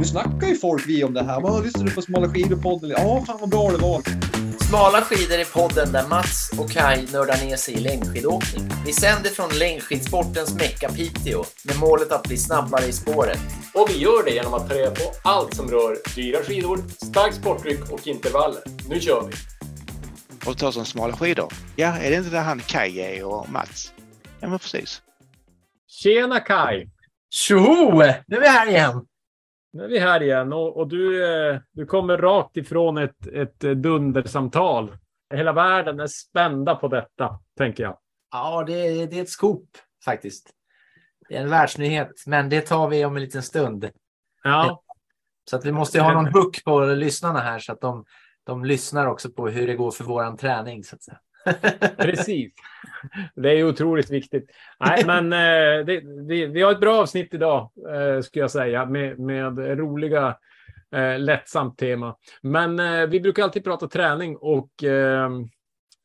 Nu snackar ju folk vi om det här. Vad lyssnar du på Smala skidor-podden? Ja, fan vad bra det var. Smala skidor är podden där Mats och Kai nördar ner sig i längdskidåkning. Vi sänder från längdskidsportens Mecka Piteå med målet att bli snabbare i spåret. Och vi gör det genom att ta reda på allt som rör dyra skidor, starkt sporttryck och intervaller. Nu kör vi! Och ta som smala skidor. Ja, är det inte där han Kaj är och Mats? Ja, men precis. Tjena Kai! Tjoho! Nu är vi här igen. Nu är vi här igen och, och du, eh, du kommer rakt ifrån ett, ett eh, dundersamtal. Hela världen är spända på detta, tänker jag. Ja, det är, det är ett scoop faktiskt. Det är en världsnyhet, men det tar vi om en liten stund. Ja, Så att vi måste ha någon hook på lyssnarna här så att de, de lyssnar också på hur det går för våran träning så att säga. precis. Det är otroligt viktigt. Nej, men eh, det, vi, vi har ett bra avsnitt idag, eh, skulle jag säga, med, med roliga, eh, lättsamt tema. Men vi brukar alltid prata träning och eh,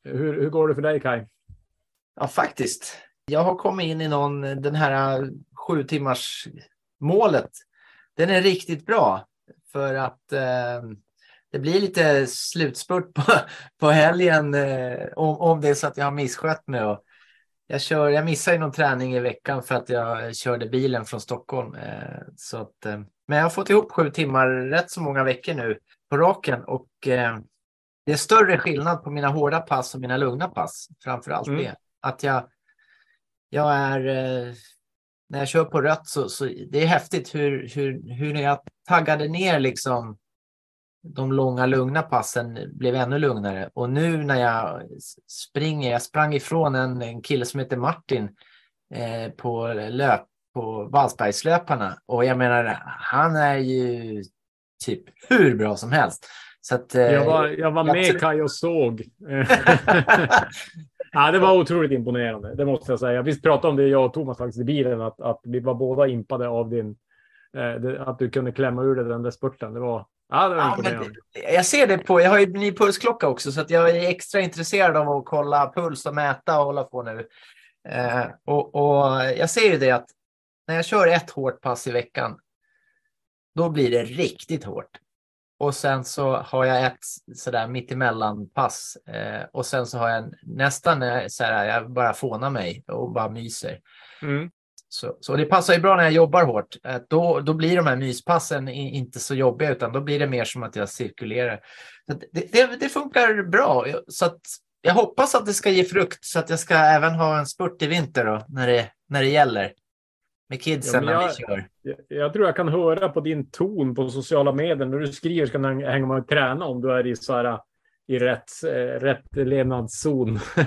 hur, hur går det för dig, Kai? Ja, faktiskt. Jag har kommit in i någon, den här sju timmars målet. Den är riktigt bra för att eh, det blir lite slutspurt på, på helgen eh, om, om det är så att jag har misskött mig. Och jag, kör, jag missar ju någon träning i veckan för att jag körde bilen från Stockholm. Eh, så att, eh, men jag har fått ihop sju timmar rätt så många veckor nu på raken och eh, det är större skillnad på mina hårda pass och mina lugna pass. Framför allt Mm. det. Att jag, jag är, eh, när jag kör på rött så, så det är häftigt hur, hur, hur jag taggade ner liksom de långa lugna passen blev ännu lugnare. Och nu när jag springer, jag sprang ifrån en, en kille som heter Martin eh, på löp på Vallsbergslöparna. Och jag menar, han är ju typ hur bra som helst. Så att, eh, Jag var, jag var jag med tror- Kaj och såg. ja, det var otroligt imponerande, det måste jag säga. Vi pratade om det, jag och Thomas faktiskt i bilen, att, att vi var båda impade av din... Eh, det, att du kunde klämma ur dig den där spurten. Det var, ja, det var Ja, imponerande. jag ser det på, jag har ju ny pulsklocka också så att jag är extra intresserad av att kolla puls och mäta och hålla på nu. Eh, och, och jag ser ju det att när jag kör ett hårt pass i veckan, då blir det riktigt hårt. Och sen så har jag ett sådär mittemellan pass eh, och sen så har jag en, nästan så här, jag bara fånar mig och bara myser. Mm. Så, så det passar ju bra när jag jobbar hårt. Eh, Då, då blir de här myspassen inte så jobbiga, utan då blir det mer som att jag cirkulerar. Det, det, det funkar bra. Jag- Så att jag hoppas att det ska ge frukt, så att jag ska även ha en spurt i vinter då, när det, när det gäller. Med kidsen Ja, men när jag- vi kör. Jag, jag tror jag kan höra på din ton på sociala medier när du skriver ska man hänga med och träna om du är i så här i rätt, eh, rätt levnadszon.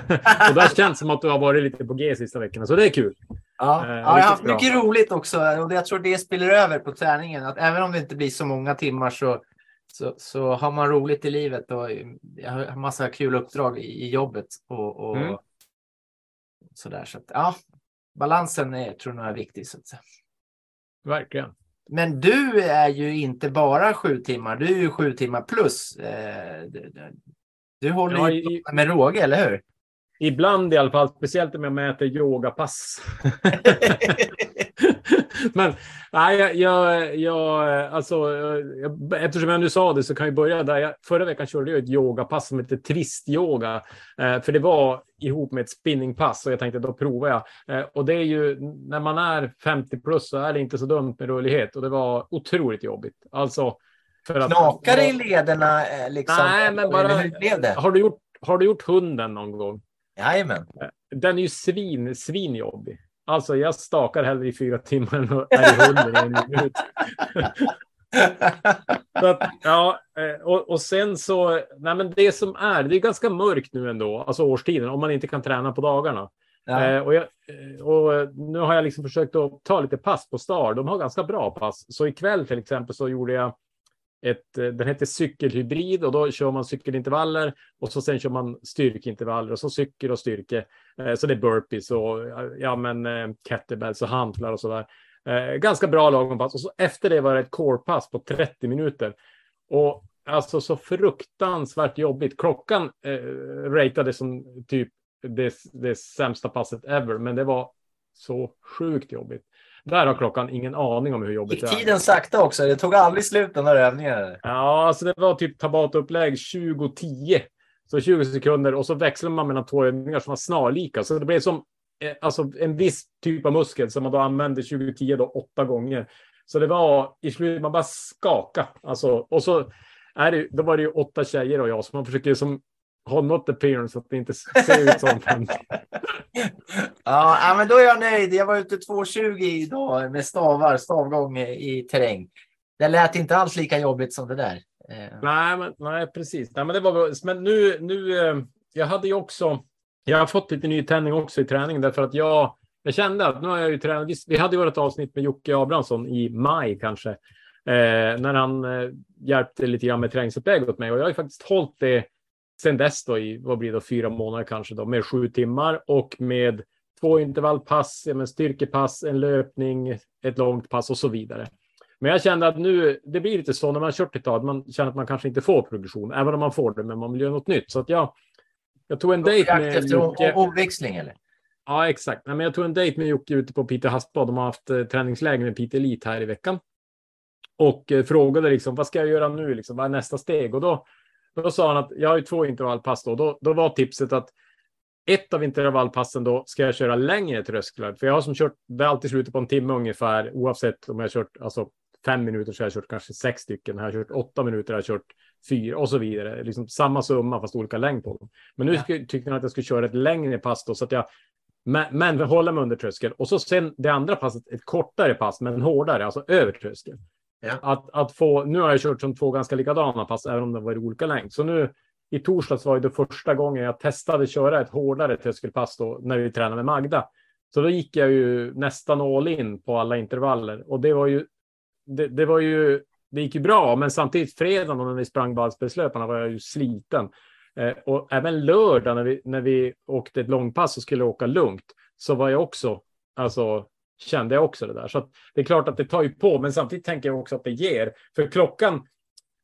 och det har känts som att du har varit lite på G sista veckorna, så det är kul. Ja, Eh, ja, jag har haft bra. mycket roligt också och jag tror det spiller över på träningen. Att även om det inte blir så många timmar så, så, så har man roligt i livet och jag har massa kul uppdrag i, i jobbet och, och Mm. sådär. Så att, ja, balansen är, tror jag är viktig. Så att säga. Verkligen. Men du är ju inte bara sju timmar, du är ju sju timmar plus. Eh, du, håller ju med råge, eller hur? Ibland i alla fall, speciellt om jag mäter yogapass. Men nej, jag, jag, alltså, jag, eftersom jag nu sa det så kan jag börja där. Jag, förra veckan körde jag ett yogapass som heter trist-yoga. Eh, för det var ihop med ett spinningpass och jag tänkte då provar jag. Eh, och det är ju, när man är 50 plus så är det inte så dumt med rörlighet och det var otroligt jobbigt. Alltså, för att, Knakar det i lederna? eh, Liksom, Nej, men bara-? Har du, gjort, har du gjort hunden någon gång? Jajamän. Den är ju svin, svinjobbig. Alltså jag stakar hellre i fyra timmar än är i hunden i en minut. Att, ja, eh, och, och sen så, nej men det som är, det är ganska mörkt nu ändå, alltså årstiden, om man inte kan träna på dagarna. Ja. Eh, och, jag, eh, och nu har jag liksom försökt att ta lite pass på Star, de har ganska bra pass. Så ikväll till exempel så gjorde jag ett, eh, den heter cykelhybrid och då kör man cykelintervaller och så sen kör man styrkeintervaller och så cykel och styrke. Eh, så det är burpees och eh, ja, men kettlebells och hantlar och så där. Ganska bra lagom pass och så efter det var det ett corepass på 30 minuter. Och alltså så fruktansvärt jobbigt. Klockan eh, ratade som typ det, det sämsta passet ever, men det var så sjukt jobbigt. Där har klockan ingen aning om hur jobbigt Gick det är. tiden sakta också? Det tog aldrig slut den där övningen. Ja, alltså det var typ tabatupplägg 2010. Så 20 sekunder och så växlar man mellan två övningar som var snarlika. Så det blev som eh, alltså en viss typ av muskel som man då använde 2010 då åtta gånger. Så det var i slutet, man bara skaka. Alltså, och så är det, då var det ju åtta tjejer och jag, så man försöker som ha något appearance så att det inte ser ut som en Ja, ja, men då är jag nöjd. Jag var ute 2.20 idag med stavar, stavgång i terräng. Det lät inte alls lika jobbigt som det där. Eh, Nej, men, nej precis. Nej, men det var bra. Men nu, nu, eh, jag hade ju också, jag har fått lite nytändning också i träningen därför att jag, jag kände att nu har jag ju tränat. Vi, vi hade ju vårt avsnitt med Jocke Abrahamsson i maj kanske, eh, när han eh, hjälpte lite grann med träningsupplägg åt mig och jag har ju faktiskt hållit det sen dess då i, vad blir det, fyra månader kanske då, med sju timmar och med två intervallpass, ja, men styrkepass, en löpning, ett långt pass och så vidare. Men jag kände att nu, det blir lite så när man kört ett tag, man känner att man kanske inte får progression, även om man får det, men man vill göra något nytt. Så att jag, jag tog en dejt med efter Jocke. omväxling eller? Ja, exakt. Nej, men jag tog en dejt med Jocke ute på Piteå havsbad. De har haft eh, träningsläger med Piteå Elit här i veckan. Och eh, frågade liksom, vad ska jag göra nu? Liksom, vad är nästa steg? Och då, då sa han att jag har ju två intervallpass då. då. Då var tipset att ett av intervallpassen då ska jag köra längre trösklar. För jag har som kört, det är alltid slutet på en timme ungefär, oavsett om jag har kört alltså fem minuter så har jag kört kanske sex stycken. Har jag kört åtta minuter har jag kört fyra och så vidare. Liksom samma summa fast olika längd på dem. Men nu Ja. tyckte han att jag skulle köra ett längre pass då så att jag men, men hålla mig under tröskeln. Och så sen det andra passet, ett kortare pass, men hårdare, alltså över tröskeln. Ja. Att, att få, nu har jag kört som två ganska likadana pass, även om det var i olika längd. Så nu i torsdags var det första gången jag testade köra ett hårdare tröskelpass då, när vi tränade med Magda. Så då gick jag ju nästan all in på alla intervaller och det var ju, det, det var ju, det gick ju bra, men samtidigt fredagen när vi sprang Vallspelslöparna var jag ju sliten. Eh, och även lördag när vi, när vi åkte ett långpass och skulle åka lugnt så var jag också, alltså kände jag också det där. Så det är klart att det tar ju på, men samtidigt tänker jag också att det ger. För klockan,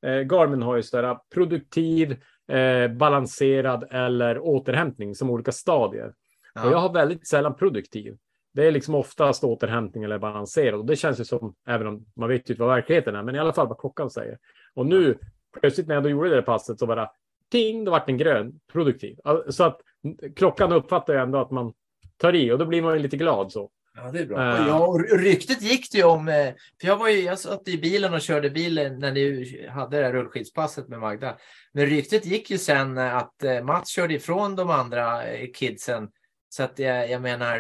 eh, Garmin har ju sådär produktiv, eh, balanserad eller återhämtning som olika stadier. Och jag har väldigt sällan produktiv. Det är liksom oftast återhämtning eller balanserad. Och det känns ju som, även om man vet ju vad verkligheten är, men i alla fall vad klockan säger. Och nu, plötsligt när jag då gjorde det där passet så det ting, då vart den grön, produktiv. Alltså, Så att klockan uppfattar jag ändå att man tar i och då blir man ju lite glad så. Ja, det är bra. Och ja, och ryktet gick det ju om, eh, för jag var ju, jag satt i bilen och körde bilen när ni hade det här rullskidspasset med Magda. Men ryktet gick ju sen att eh, Mats körde ifrån de andra kidsen. Så att jag, jag menar,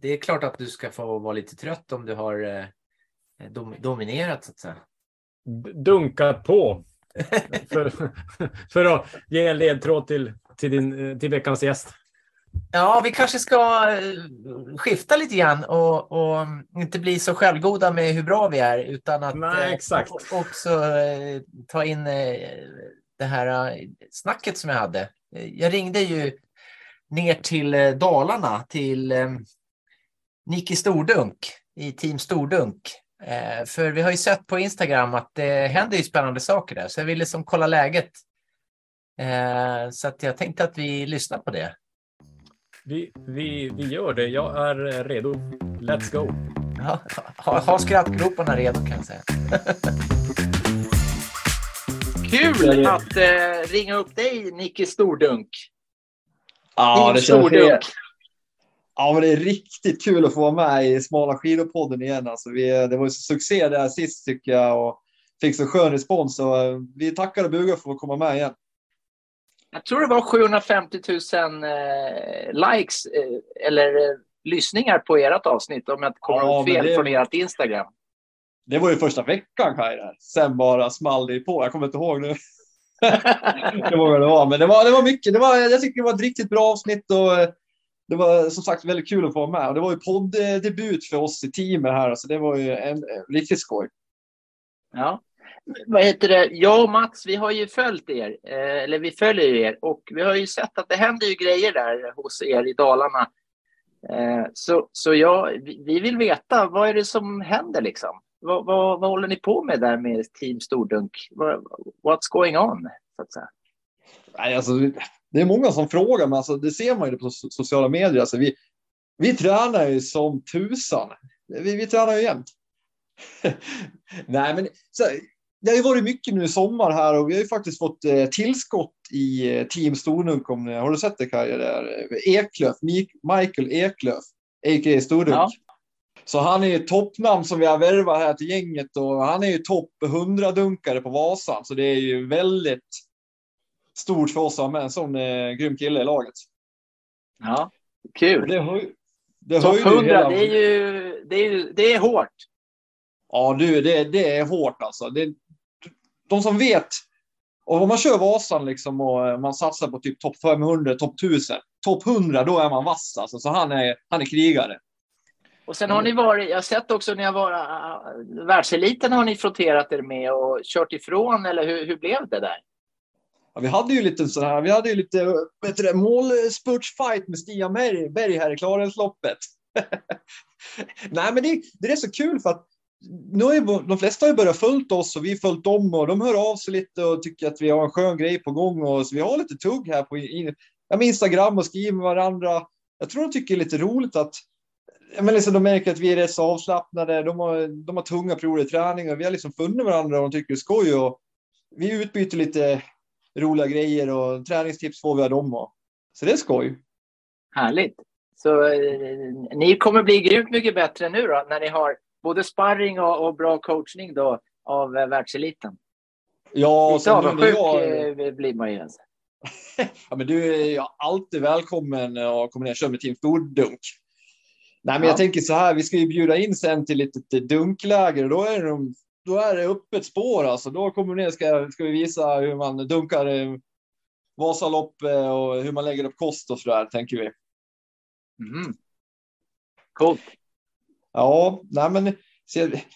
det är klart att du ska få vara lite trött om du har dom, dominerat så att säga. Dunkat på. för, för att ge en ledtråd till, till, din, till veckans gäst. Ja, vi kanske ska eh, skifta lite grann och, och inte bli så självgoda med hur bra vi är utan att Nej, eh, exakt. också eh, ta in det här snacket som jag hade. Jag ringde ju ner till Dalarna till Niki Stordunk i Team Stordunk. För vi har ju sett på Instagram att det händer ju spännande saker där, så jag ville som kolla läget. Så att jag tänkte att vi lyssnar på det. Vi, vi, vi gör det. Jag är redo. Let's go. Ja, ha, ha skrattgroparna redo kan jag säga. Kul att eh, ringa upp dig, Nicke Stordunk. Ja, det känns Stordunk. Ja, men det är riktigt kul att få vara med i Smala skidor-podden igen. Alltså, vi, det var ju så succé där sist tycker jag och fick så skön respons. Så eh, vi tackar och bugar för att komma med igen. Jag tror det var 750 000 eh, likes eh, eller eh, lyssningar på ert avsnitt om jag inte kommer Ja, ihåg fel det- från ert Instagram. Det var ju första veckan där. Sen bara small det på. Jag kommer inte ihåg nu. det var det var. Men det var, det var mycket. Det var, jag tycker det var ett riktigt bra avsnitt och eh, det var som sagt väldigt kul att få vara med. Och det var ju podddebut för oss i teamet här. Så det var ju en, en riktigt skoj. Ja. Vad heter det? Jag och Mats, vi har ju följt er, eh, eller vi följer er och vi har ju sett att det händer ju grejer där hos er i Dalarna. Eh, så, så ja, vi vill veta, vad är det som händer liksom? Vad, vad, vad håller ni på med där med Team Stordunk? What's going on? Så att säga. Nej, alltså, det är många som frågar, men alltså, det ser man ju på sociala medier. Alltså, vi, Vi tränar ju som tusan. Vi, vi tränar ju jämt. Nej, men så, det har ju varit mycket nu i sommar här och vi har ju faktiskt fått eh, tillskott i eh, Team Stornunk. Har du sett det? Där? Eklöf, Michael Eklöf, a.k.a. Stornunk. Ja. Så han är ju toppnamn som vi har värvat här till gänget och han är ju topp 100-dunkare på Vasan. Så det är ju väldigt stort för oss att ha med en sån eh, grym kille i laget. Ja, kul. Det, höj, det Topp 100, hela... det, är ju, det, är ju, det är hårt. Ja, du, det, det är hårt alltså. Det, de som vet, och om man kör Vasan liksom och man satsar på typ topp 500, topp 1000, topp 100, då är man vass alltså. Så han är, han är krigare. Och sen har ni varit, jag har sett också när jag var uh, världseliten har ni frotterat er med och kört ifrån eller hur, hur blev det där? Ja, vi hade ju lite sån här, vi hade ju lite målspurtsfight med Stian Berg här i Klarälvsloppet. Nej, men det, det är så kul för att nu är, de flesta har ju börjat följt oss och vi följt dem och de hör av sig lite och tycker att vi har en skön grej på gång och så vi har lite tugg här på in, Instagram och skriver med varandra. Jag tror de tycker det är lite roligt att men liksom, de märker att vi är rätt så avslappnade. De har, de har tunga perioder i träning och vi har liksom funnit varandra och de tycker det är skoj. Och vi utbyter lite roliga grejer och träningstips får vi av dem. Och, så det är skoj. Härligt. Så eh, ni kommer bli grymt mycket bättre nu då när ni har både sparring och, och bra coachning då av eh, världseliten. Ja, Lite avundsjuk jag... Eh, blir man ju. Alltså. ja, men du är alltid välkommen att komma ner och köra med Team Stordunk. Nej, men ja. jag tänker så här, vi ska ju bjuda in sen till lite dunkläger och då är det, då är det öppet spår alltså. Då kommer ner ska, ska vi visa hur man dunkar eh, Vasalopp och hur man lägger upp kost och så där, tänker vi. Mm. Coolt. Ja, nej men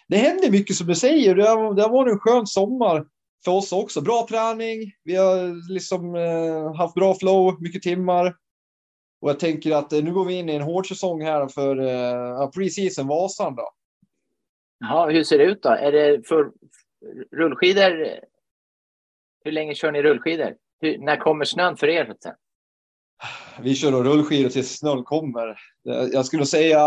det händer mycket som du säger. Det har, det har varit en skön sommar för oss också. Bra träning. Vi har liksom eh, haft bra flow, mycket timmar. Och jag tänker att eh, nu går vi in i en hård säsong här för eh, pre-season Vasan då. Ja, hur ser det ut då? Är det för rullskidor? Hur länge kör ni rullskidor? Hur, när kommer snön för er? Så vi kör nog rullskidor tills snön kommer. Jag skulle säga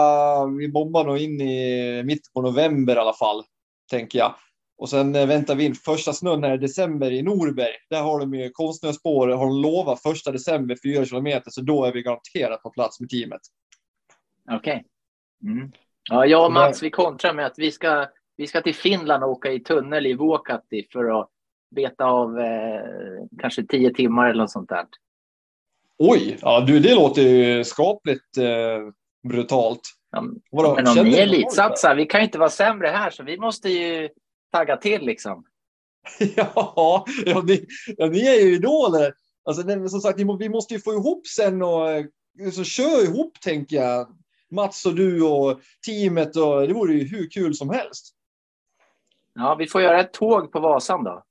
vi bombar nog in i mitten på november i alla fall, tänker jag. Och sen eh, väntar vi in första snön här i december i Norberg. Där har de ju konstnärsspår, har de lovat första december fyra kilometer, så då är vi garanterat på plats med teamet. Okej. Okay. Mm. Ja, jag och Mats, vi kontrar med att vi ska, vi ska till Finland och åka i tunnel i Vuokatti för att beta av eh, kanske tio timmar eller något sånt där. Oj, ja du, det låter ju skapligt eh, brutalt. Ja, men om ni är elitsatsar, vi kan ju inte vara sämre här, så vi måste ju tagga till liksom. ja, ja, ni, ja, ni är ju idoler. Alltså, det, som sagt, vi måste ju få ihop sen och så kör ihop, tänker jag. Mats och du och teamet. Och, det vore ju hur kul som helst. Ja, vi får göra ett tåg på Vasan då.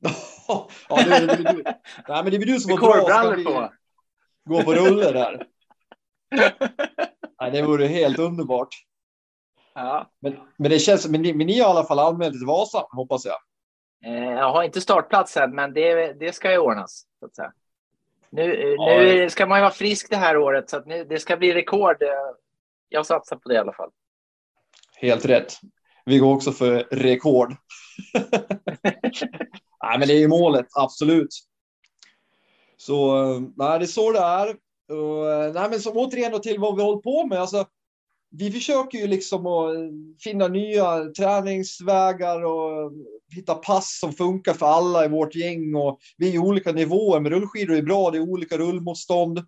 ja, det, det, det, det, nej, men det blir du som får dra. Ska på. Gå på rulle där. nej, det vore helt underbart. Ja. Men, men det känns men ni, men ni har i alla fall anmält till Vasa, hoppas jag. Eh, jag har inte startplats än, men det, det ska ju ordnas. Så att säga. Nu, ja, nu ska man ju vara frisk det här året, så att nu, det ska bli rekord. Jag satsar på det i alla fall. Helt rätt. Vi går också för rekord. nej, men det är ju målet, absolut. Så nej, det är så det är. Och, nej, men som återigen till vad vi håller på med. Alltså, vi försöker ju liksom att finna nya träningsvägar och hitta pass som funkar för alla i vårt gäng. Och vi är i olika nivåer, men rullskidor är bra, det är olika rullmotstånd.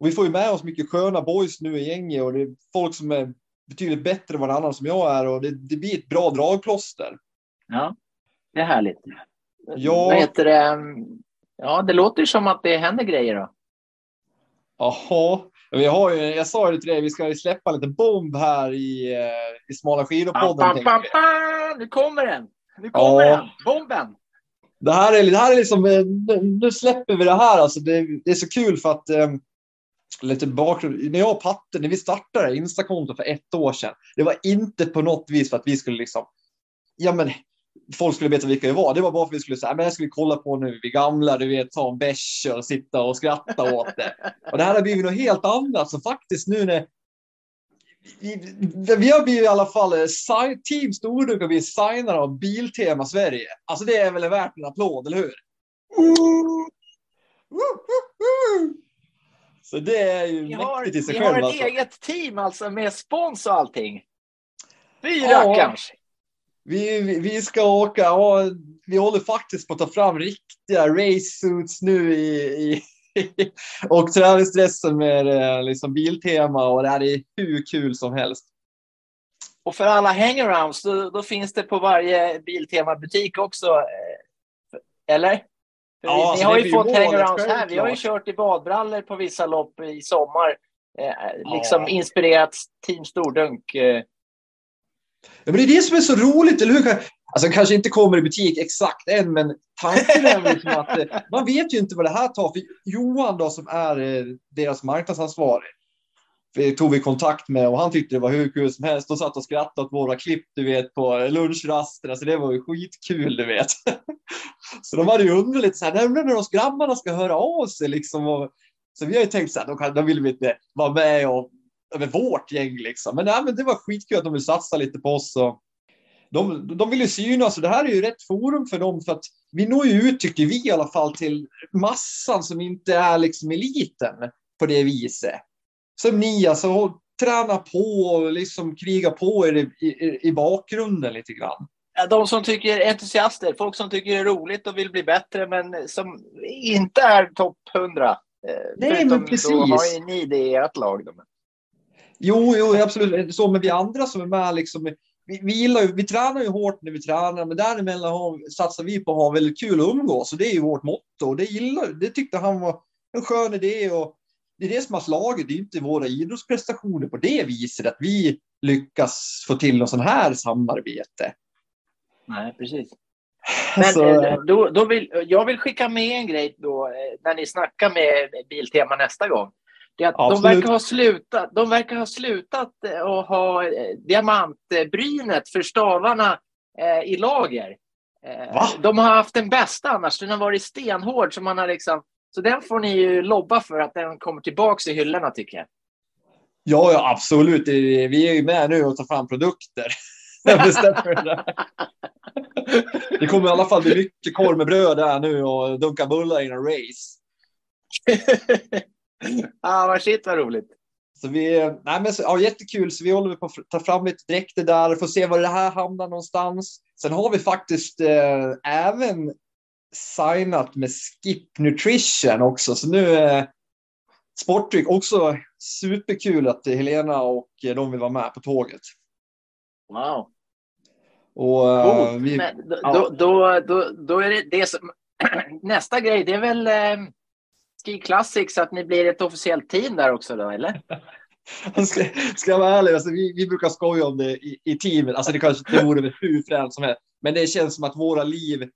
Och vi får ju med oss mycket sköna boys nu i gänget och det är folk som är betydligt bättre än varannan som jag är och det, det blir ett bra dragplåster. Ja, det är härligt. Ja. Vad heter det? Ja, det låter som att det händer grejer då. Jaha, vi har ju, jag sa det till dig, vi ska släppa en liten bomb här i, eh, i Smala skidor-podden. Nu kommer den! Nu kommer ja. den! Bomben! Det här är, det här är liksom, eh, nu släpper vi det här. Alltså det, det är så kul för att um, lite bakgrund. När jag och Patte, när vi startade Instakonto för ett år sedan, det var inte på något vis för att vi skulle liksom, ja men folk skulle veta vilka vi var. Det var bara för att vi skulle säga, men jag skulle kolla på nu, vi gamla, du vet, ta en bärs och sitta och skratta åt det. Och det här har blivit något helt annat. Så faktiskt nu när vi, vi har blivit i alla fall eh, Team Stordunk har blivit signade av Biltema Sverige. Alltså det är väl värt en applåd, eller hur? Så det är ju Vi har, mäktigt i sig vi själv. har ett alltså. eget team alltså med spons och allting. Fy Ja. rackarns! Vi, vi, ska åka och vi håller faktiskt på att ta fram riktiga race suits nu i, i och träningsdressen med eh, liksom biltema och det här är hur kul som helst. Och för alla hangarounds, då, då finns det på varje Biltema-butik också. eh, Eller? Ja, alltså, ni har ju fått hangarounds här. Vi har ju kört i badbrallor på vissa lopp i sommar. Eh, liksom Ja. inspirerat Team Stordunk. Eh. Ja, men det är det som är så roligt, eller hur? Alltså kanske inte kommer i butik exakt än, men tanken är liksom att eh, man vet ju inte vad det här tar. För Johan då som är eh, deras marknadsansvarig, tog vi kontakt med och han tyckte det var hur kul som helst. De satt och skrattade åt våra klipp, du vet, på lunchraster. Alltså det var ju skitkul, du vet. Så de hade ju undrat lite så här, när när grabbarna ska höra av sig liksom. Och, så vi har ju tänkt så här, de, kan, de vill vi inte vara med och över vårt gäng liksom. Men, nej, men det var skitkul att de vill satsa lite på oss. Och de, de vill ju synas och det här är ju rätt forum för dem för att vi når ju ut, tycker vi i alla fall, till massan som inte är liksom eliten på det viset. Som ni alltså, träna på och liksom kriga på er i, i, i bakgrunden lite grann. De som tycker entusiaster, folk som tycker det är roligt och vill bli bättre men som inte är topp 100. Eh, Nej, förutom men precis. Då har ju ni det i ert lag. Då. Jo, jo, absolut. Så, men vi andra som är med, liksom, vi, vi, gillar ju, vi tränar ju hårt när vi tränar, men däremellan har, satsar vi på att ha väldigt kul att umgås. Och det är ju vårt motto. Och det, gillar, det tyckte han var en skön idé. Och det är det som har slagit. Det är inte våra idrottsprestationer på det viset att vi lyckas få till något sån här samarbete. Nej, precis. Men Alltså, eh, då, då vill, jag vill skicka med en grej då, eh, när ni snackar med Biltema nästa gång. Det är att de, verkar ha slutat, de verkar ha slutat eh, att ha eh, diamantbrynet för stavarna eh, i lager. Va? de har haft den bästa annars, den har varit stenhård. Så, man har liksom, så den får ni ju lobba för att den kommer tillbaka i hyllorna tycker jag. Ja, ja, absolut. Vi är ju med nu och tar fram produkter. Det. Det kommer i alla fall bli mycket korv med bröd där nu och dunka bullar innan race. ah, vad shit vad roligt. Så vi, nej men så, ja, jättekul, så vi håller på att ta fram lite dräkter där, får se var det här hamnar någonstans. Sen har vi faktiskt eh, även signat med Skip Nutrition också, så nu eh, Sportdryck också superkul att Helena och eh, de vill vara med på tåget. Wow. Och, eh, vi, Men då, ja. då, då, då, då är det det som... Nästa grej, det är väl eh, Ski Classics, att ni blir ett officiellt team där också då, eller? ska, ska jag vara ärlig, alltså, vi, vi brukar skoja om det i, i teamet. Alltså, det kanske det vore hur fränt som helst. Men det känns som att våra liv,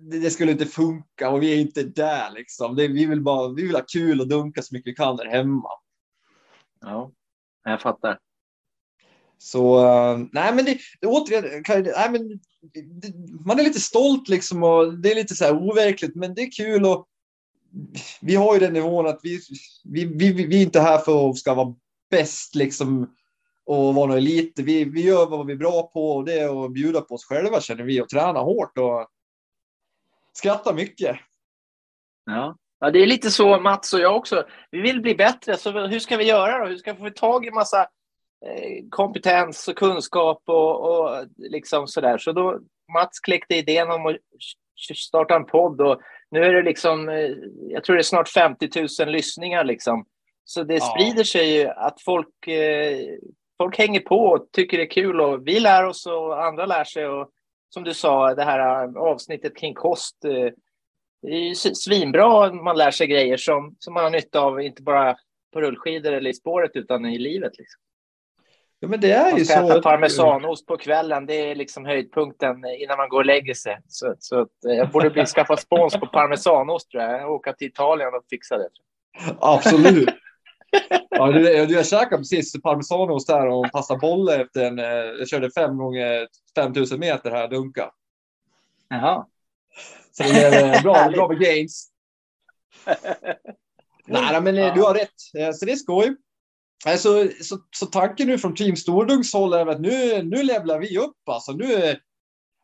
det, det skulle inte funka och vi är inte där liksom. Det, vi, vill bara, vi vill ha kul och dunka så mycket vi kan där hemma. Ja, jag fattar. Så uh, nej, men det, det återigen, kan, nej, men det, man är lite stolt liksom och det är lite så här overkligt, men det är kul och vi har ju den nivån att vi, vi, vi, vi är inte här för att ska vara bäst liksom och vara någon elit. Vi, vi gör vad vi är bra på och det är att bjuda på oss själva känner vi och träna hårt och skratta mycket. Ja. ja, det är lite så Mats och jag också. Vi vill bli bättre, så hur ska vi göra då? Hur ska vi få tag i massa eh, kompetens och kunskap och, och liksom sådär? Så då Mats kläckte idén om att starta en podd och nu är det liksom, eh, jag tror det är snart 50 000 lyssningar liksom. Så det Ja. sprider sig ju att folk, eh, folk hänger på och tycker det är kul och vi lär oss och andra lär sig och som du sa, det här eh, avsnittet kring kost. Det är ju svinbra man lär sig grejer som, som man har nytta av, inte bara på rullskidor eller i spåret utan i livet. Liksom. Ja, men det är Man ju så. äta parmesanost på kvällen, det är liksom höjdpunkten innan man går och lägger sig. Så, så att, eh, jag borde bli skaffa spons på parmesanost tror jag. Åka till Italien och fixa det. Absolut. Ja, du, du, jag käkade precis parmesanost där och pasta bolle efter en... eh, Jag körde fem gånger 5000 meter här, dunka. Jaha. Så det blev eh, bra, bra med gains. Nej, men Ja. du har rätt. Så det är skoj. Alltså, så, så tanken nu från Team Stordunks håll är att nu, nu levlar vi upp. Alltså, nu,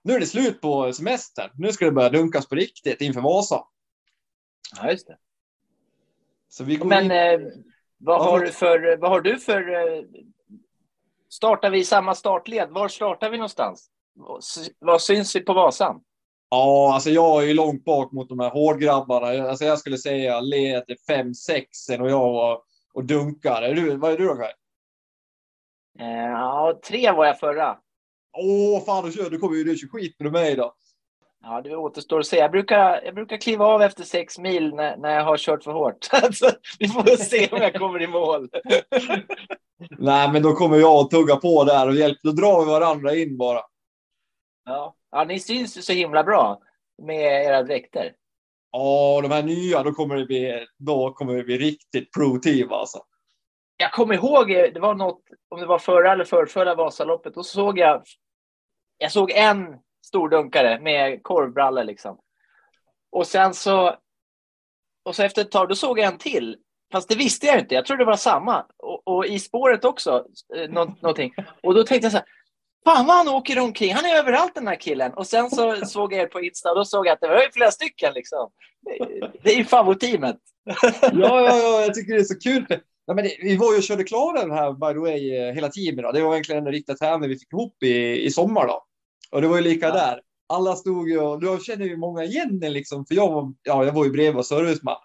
nu är det slut på semestern. Nu ska det börja dunkas på riktigt inför Vasa. Ja, just det. Så vi går Men in... eh, vad, har du för, vad har du för... Eh, startar vi i samma startled? Var startar vi någonstans? Vad- Vad syns vi på Vasan? Ja, alltså jag är ju långt bak mot de här hårdgrabbarna. Alltså jag skulle säga led 5-6 och jag var och dunkar. Är du, vad är du då Kaj? Eh, ja, tre var jag förra. Åh, fan, du, du kommer ju du kör skit med mig då. Ja, det återstår att se. Jag brukar, jag brukar kliva av efter sex mil när, när jag har kört för hårt. Alltså, vi får se om jag kommer i mål. Nej, men då kommer jag att tugga på där och hjälp. Då drar vi varandra in bara. Ja. ja, ni syns ju så himla bra med era dräkter. Ja, de här nya, då kommer det bli, då kommer det bli riktigt pro-team alltså. Jag kommer ihåg, eh, det var något, om det var förra eller förrförra Vasaloppet, då såg jag, jag såg en stordunkare med korvbrallor liksom. Och sen så, och så efter ett tag, då såg jag en till. Fast det visste jag inte, jag trodde det var samma. Och, och i spåret också, eh, nå, någonting. Och då tänkte jag så här, fan vad han åker omkring, han är överallt den här killen. Och sen så såg jag er på Insta och då såg jag att det var ju flera stycken liksom. Det- är ju favoritteamet. Ja, ja, ja, jag tycker det är så kul. Ja, men det, vi var ju och körde klar den här, by the way, hela teamet. Då. Det var egentligen en riktig tävling vi fick ihop i, i sommar. Då. Och det var ju lika Ja. där. Alla stod ju och jag känner ju många igen det liksom, för jag var, ja, jag var ju bredvid och serviceman.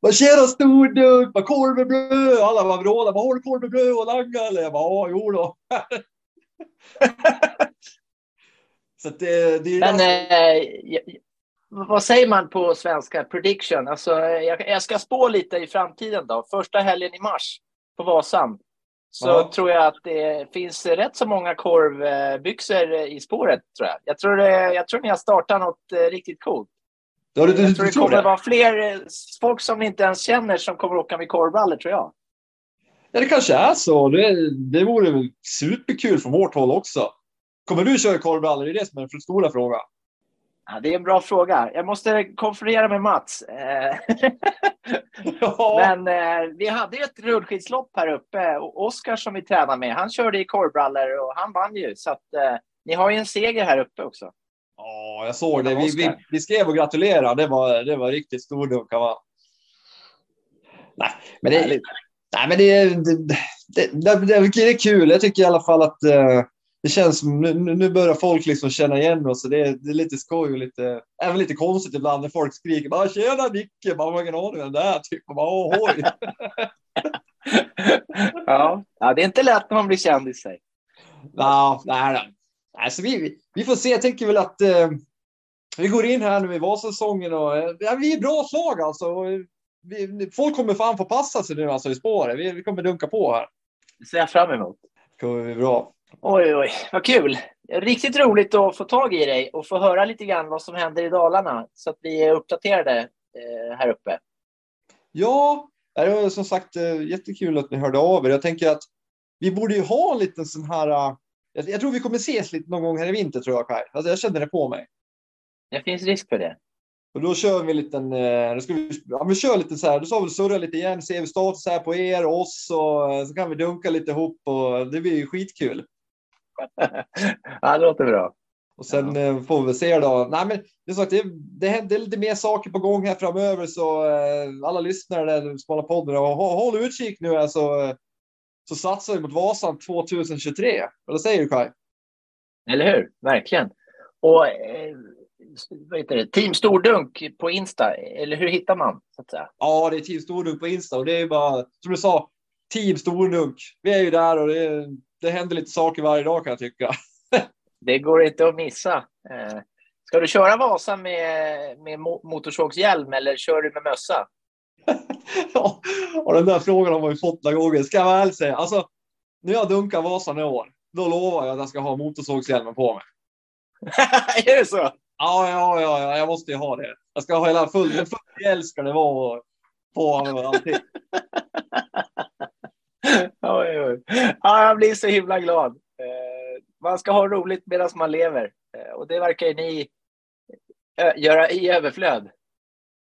Vad tjena stordunk, vad korv med bröd? Alla var vrålade, vad har du korv med bröd och langa? Eller jag bara, ja, jo då. Så det, det Men eh, vad säger man på svenska? Prediction. Alltså, jag, jag ska spå lite i framtiden. då. Första helgen i mars på Vasan så Ja. tror jag att det finns rätt så många korvbyxor i spåret. Tror jag. Jag, tror, det, jag tror ni har startat något eh, riktigt coolt. Du, du, Jag du, tror det tror kommer det? vara fler eh, folk som ni inte ens känner som kommer åka med korvbrallor, tror jag. Ja, det kanske är så. Det, det vore väl superkul från vårt håll också. Kommer du köra korvbrallor? Det är det som är den stora frågan. Ja, det är en bra fråga. Jag måste konferera med Mats. Ja, Men eh, vi hade ju ett rullskidslopp här uppe och Oskar som vi tränar med, han körde i korvbrallor och han vann ju. Så att eh, ni har ju en seger här uppe också. ja jag såg det. Vi, vi, vi skrev och gratulerade. Det var, det var riktigt stordunka va? Nej, men det. Nej, men det, det, det, det, är kul. Jag tycker i alla fall att eh, det känns som nu, nu börjar folk liksom känna igen oss. Det, är- det är lite skoj och lite, även lite konstigt ibland när folk skriker bara tjena Nicke, man har ingen aning vem det är. Typ. Bara, "Åh, oj. Ja. ja, det är inte lätt när man blir känd i sig. Ja, nej, nej. nej så vi, vi får se. Jag tänker väl att eh, vi går in här nu i Vasasäsongen och eh, ja, vi är bra slag alltså. Vi, folk kommer fan få passa sig nu alltså i spåret. Vi, vi kommer dunka på här. Det ser jag fram emot. Det kommer bli bra. Oj, oj, vad kul. Riktigt roligt att få tag i dig och få höra lite grann vad som händer i Dalarna så att vi är uppdaterade eh, här uppe. Ja, det var som sagt eh, jättekul att ni hörde av er. Jag tänker att vi borde ju ha en liten sån här. eh, Jag, jag tror vi kommer ses lite någon gång här i vinter tror jag Kaj. Alltså, jag känner det på mig. Det finns risk för det. Och då kör vi en liten, eh, då ska vi, ja, vi kör lite så här, då sa vi surra lite igen, ser vi status här på er, oss och eh, så kan vi dunka lite ihop och det blir ju skitkul. ja, det låter bra. Och sen eh, får vi se då. Nej, men det är, sagt, det, det händer lite mer saker på gång här framöver så alla lyssnare där, Smala podden, och hå- håll utkik nu alltså. Så satsar vi mot Vasan 2023. Vad säger du Kaj? Eller hur? Verkligen. Och eh, vad heter det? Team Stordunk på Insta, eller hur hittar man? Så att säga? Ja, det är Team Stordunk på Insta och det är bara som du sa, Team Stordunk. Vi är ju där och det, det händer lite saker varje dag kan jag tycka. Det går inte att missa. Eh, ska du köra Vasa med, med mo- motorsågshjälm eller kör du med mössa? Ja, och den där frågan har man ju fått några gånger. Ska jag väl säga. Alltså, när jag dunkar Vasan i år, då lovar jag att jag ska ha motorsågshjälmen på mig. är det så? Ja, ja, ja, ja, jag måste ju ha det. Jag ska ha hela full, full hjälm ska det vara på honom och allting. oj, oj. Ja, jag blir så himla glad. Eh, man ska ha roligt medan man lever. Eh, och det verkar ni ö- göra i överflöd.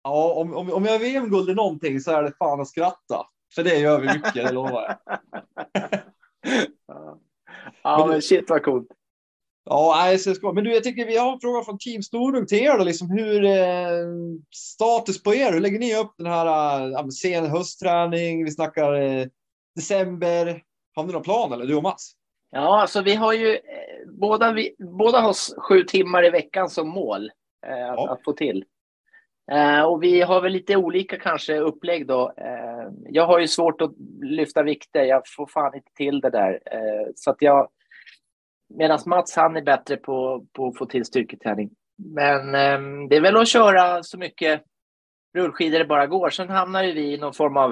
Ja, om, om, om jag har VM-guld i någonting så är det fan att skratta. För det gör vi mycket, det lovar jag. ja, ja men shit vad coolt. Ja, ska. men du, jag tycker vi har en fråga från Team Storung till er då, liksom hur eh, status på er? Hur lägger ni upp den här eh, sen höstträning? Vi snackar eh, december. Har ni någon plan eller du och Mats? Ja, alltså vi har ju eh, båda, vi, båda har sju timmar i veckan som mål eh, ja. att, att, få till. Eh, och vi har väl lite olika kanske upplägg då. Eh, jag har ju svårt att lyfta vikter. Jag får fan inte till det där. Så att jag, medan Mats han är bättre på, på att få till styrketräning. Men ehm, det är väl att köra så mycket rullskidor det bara går. Sen hamnar vi i någon form av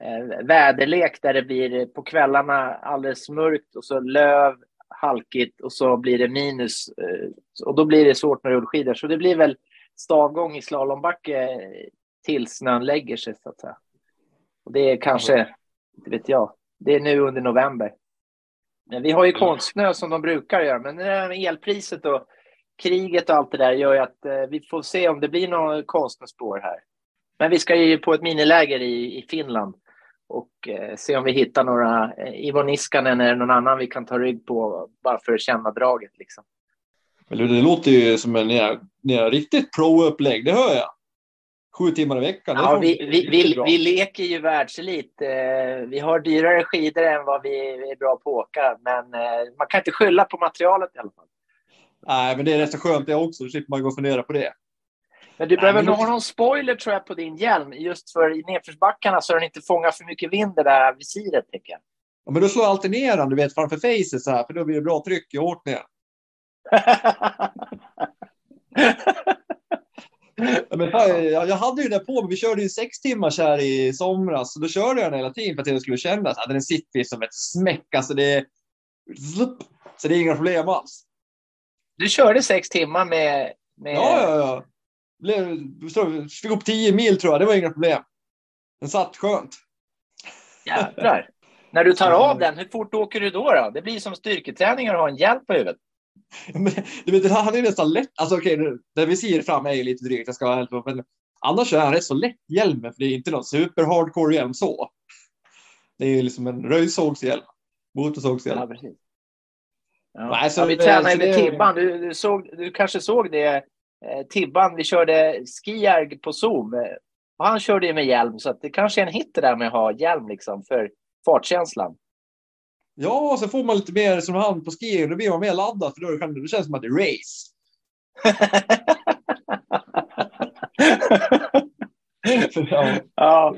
eh, väderlek där det blir på kvällarna alldeles mörkt och så löv, halkigt och så blir det minus. Eh, och då blir det svårt med rullskidor. Så det blir väl stavgång i slalombacke tills snön lägger sig så att säga. Och det är kanske, inte vet jag, det är nu under november. Vi har ju konstsnö som de brukar göra, men elpriset och kriget och allt det där gör ju att eh, vi får se om det blir något konstnärsspår här. Men vi ska ju på ett miniläger i, i Finland och eh, se om vi hittar några eh, Ivo Niskanen eller någon annan vi kan ta rygg på bara för att känna draget. Liksom. Men det låter ju som en ni riktigt pro-upplägg, det hör jag. Sju timmar i veckan. Ja, vi, vi, vi, vi, leker ju världselit. Eh, vi har dyrare skidor än vad vi är bra på att åka, men eh, man kan inte skylla på materialet i alla fall. Nej, men det är rätt så skönt det också. Då slipper man gå och fundera på det. Men du behöver nog ha någon spoiler tror jag på din hjälm. Just för i nedförsbackarna så den inte fångar för mycket vind det där visiret. Tycker jag. Ja, men då slår jag alltid ner den, du vet, framför facet så här, för då blir det bra tryck i ja, men, jag, jag hade ju det på mig. Vi körde ju sex timmar här i somras. Så då körde jag den hela tiden för att det skulle kännas. Ja, den sitter som ett smäck. Alltså det. Så det är inga problem alls. Du körde sex timmar med... med... Ja, ja, ja. Fick upp tio mil tror jag. Det var inga problem. Den satt skönt. Jävlar. När du tar av den, hur fort åker du då? då? Det blir som styrketräning att ha en hjälp på huvudet. Men, han är nästan lätt. Alltså okej, okay, det visir fram är ju lite drygt. Jag ska men annars är han rätt så lätt hjälmen, för det är inte någon super hardcore hjälm så. Det är ju liksom en röjsågshjälm. Motorsågshjälm. Ja, precis. Ja. Nej, så, ja, vi tränade med det... Tibban. Du, du, såg, du kanske såg det. Eh, Tibban, vi körde skijärg på Zoom. Och han körde ju med hjälm, så att det kanske är en hit det där med att ha hjälm liksom, för fartkänslan. Ja, så får man lite mer som hand på ski då blir man mer laddad för då, kan, det känns som att det är race. ja. ja.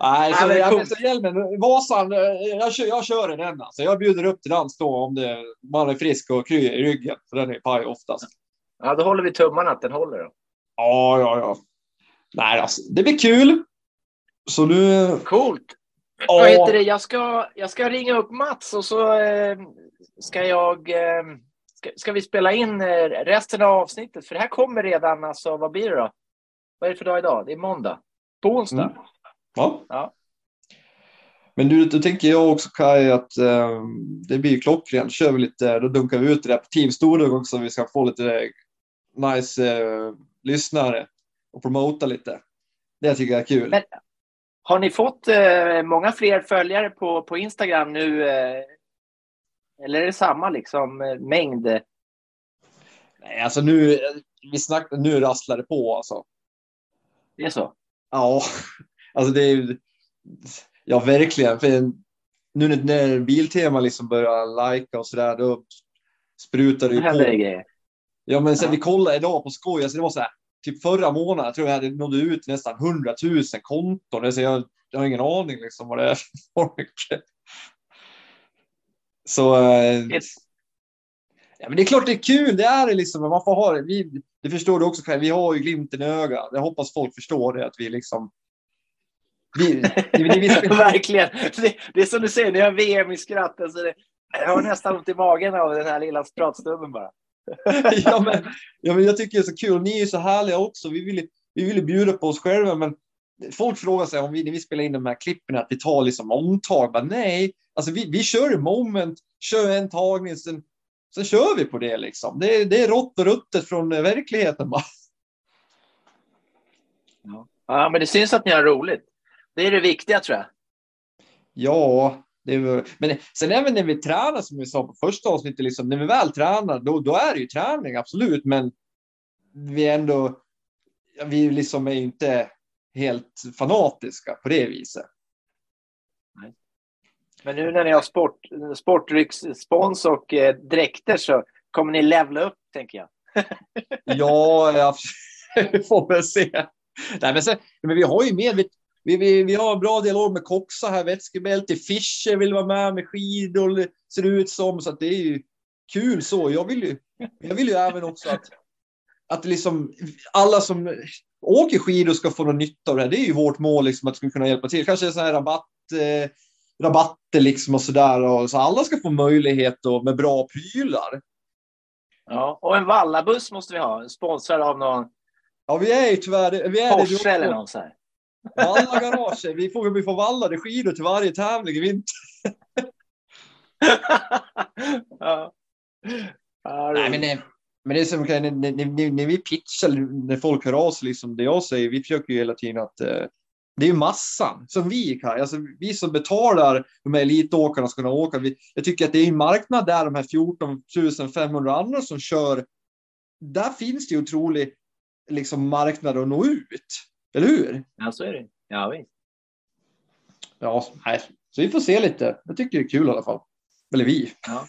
Nej, så, Nej, jag, så hjälmen, Vasan, eh, jag, kör, jag kör den alltså. Jag bjuder upp till dans då om det, man är frisk och kry i ryggen, för den är paj oftast. Ja, då håller vi tummarna att den håller då. Ja, ja, ja. Nej, alltså, det blir kul. Så nu... Coolt. Ja. Vad heter det? Jag ska, jag ska ringa upp Mats och så eh, ska jag... Eh, ska, ska, vi spela in eh, resten av avsnittet? För det här kommer redan, alltså vad blir det då? Vad är det för dag idag? Det är måndag. På onsdag. Mm. Ja. ja. Men du, då tänker jag också Kaj att eh, det blir klockrent. Kör vi lite, då dunkar vi ut det där på Team Storlek också. Vi ska få lite nice eh, lyssnare och promota lite. Det tycker jag är kul. Men, har ni fått eh, många fler följare på, på Instagram nu? Eh, eller är det samma liksom eh, mängd? Nej, alltså nu, vi snackar, nu rasslar det på alltså. Det är så? Ja, alltså det är ja verkligen. För nu när Biltema liksom börjar lajka och sådär, då sprutar det ju på. Ja, men sen ja. vi kollade idag på skoj, alltså det var så här, typ förra månaden, tror jag hade nådde ut nästan 100 000 konton. Alltså jag, jag har ingen aning liksom vad det är för folk. Så. Eh, ja, men det är klart det är kul, det är det liksom. Man får ha det. Vi, det förstår du också, vi har ju glimten i ögat. Jag hoppas folk förstår det, att vi liksom vi, vi, vi Verkligen. Det, det, är som du säger, ni har VM i skratt. Alltså det, jag har nästan ont i magen av den här lilla pratstunden bara. ja, men, ja, men jag tycker det är så kul. Ni är så härliga också. Vi vill, vi vill bjuda på oss själva, men folk frågar sig om vi, när vi spelar in de här klippen att vi tar liksom omtag. Men nej, alltså vi, vi kör i moment, kör en tagning, sen, sen kör vi på det liksom. Det, det är rått och ruttet från verkligheten bara. Ja. ja, men det syns att ni har roligt. Det är det viktiga tror jag. Ja, är, men sen även när vi tränar som vi sa på första avsnittet, liksom, när vi väl tränar, då, då är det ju träning, absolut. Men vi är ändå, vi liksom är inte helt fanatiska på det viset. Men nu när ni har sport, sportdrycksspons och eh, dräkter så kommer ni levla upp, tänker jag. ja, vi får väl se. Nej, men, sen, men vi har ju med, vi, vi, vi har en bra dialog med Coxa här, vätskebälte. Fischer vill vara med med skidor, ser det ut som. Så att det är ju kul så. Jag vill ju, jag vill ju även också att, att liksom alla som åker skidor ska få någon nytta av det här. Det är ju vårt mål, liksom, att ska kunna hjälpa till. Kanske så här rabatt, eh, rabatter liksom och så där. så alla ska få möjlighet och, med bra prylar. Ja, och en vallabuss måste vi ha, sponsrad av någon. Ja, vi är ju tyvärr... Vi är Porsche det, eller någon så här. Valla garage. Vi får, vi får vallade skidor till varje tävling i vinter. ja. Nej, men det, men det är som när, när, när, vi pitchar, när folk hör av sig, liksom det jag säger, vi försöker ju hela tiden att eh, det är massan som vi kan, alltså vi som betalar de här elitåkarna ska kunna åka. Vi, jag tycker att det är en marknad där de här 14 500 andra som kör. Där finns det ju otrolig liksom marknad att nå ut. Eller hur? Ja, så är det. Ja, visst. Ja, nej. Så vi får se lite. Jag tycker det är kul i alla fall. Eller vi. Ja.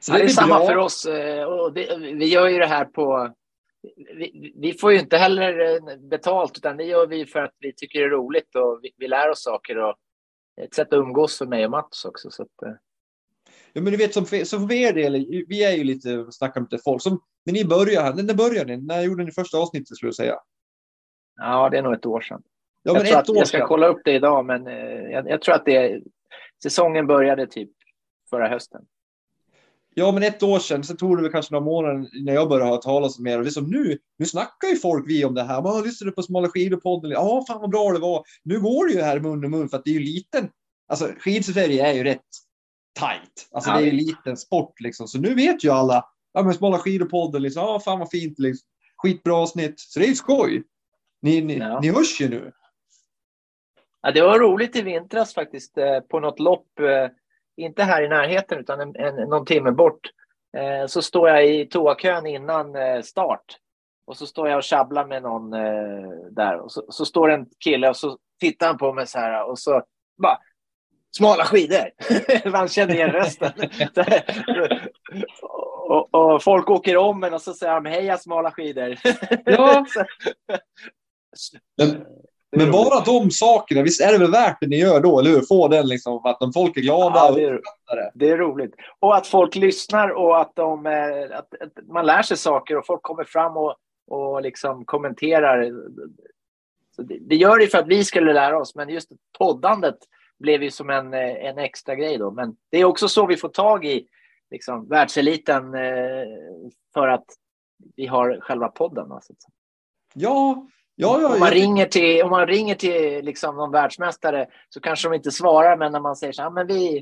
Så det, det är samma bra. för oss. Eh, och det, vi gör ju det här på... Vi, vi, får ju inte heller eh, betalt, utan det gör vi för att vi tycker det är roligt och vi, vi lär oss saker. Och ett sätt att umgås för mig och Mats också. Så att, eh. Ja, men du vet, som för, som för er del, vi är ju lite, snackar med lite folk. Som, när ni började här, när började ni? När gjorde ni första avsnittet skulle jag säga? Ja, det är nog ett år sedan. Ja, jag, ett år jag ska sedan. kolla upp det idag, men eh, jag, jag, tror att det säsongen började typ förra hösten. Ja, men ett år sedan. Sen tog det väl kanske några månader när jag började höra talas om mer. Och liksom nu, nu snackar ju folk vi om det här. Man lyssnade på Smala skidor-podden. Ja, fan vad bra det var. Nu går det ju här mun i mun för att det är ju liten. Alltså skidsverige är ju rätt tajt. Alltså ja, det är ju liten sport liksom. Så nu vet ju alla. Ja, men Smala skidor-podden liksom. Ja, fan vad fint liksom. Skitbra avsnitt. Så det är ju skoj. Ni, ni, ja. ni hörs ju nu. Ja, det var roligt i vintras faktiskt eh, på något lopp, eh, inte här i närheten utan en, en, någon timme bort. Eh, så står jag i toakön innan start och så står jag och tjabblar med någon där och så, så står en kille och så tittar han på mig så här och så bara smala skidor. Man känner igen rösten. och, och, folk åker om en och så säger de heja smala skidor. Ja. Men, men bara de sakerna, visst är det väl värt det ni gör då, eller hur? Få den liksom, att de folk är glada ja, det är, och det. är roligt. Och att folk lyssnar och att, de, att, att man lär sig saker och folk kommer fram och, och liksom kommenterar. Så det, det gör det för att vi skulle lära oss, men just poddandet blev ju som en, en extra grej då. Men det är också så vi får tag i liksom, världseliten eh, för att vi har själva podden. Alltså. Ja, Ja, ja, om, man ringer till, om man ringer till liksom någon världsmästare så kanske de inte svarar, men när man säger så här, men vi,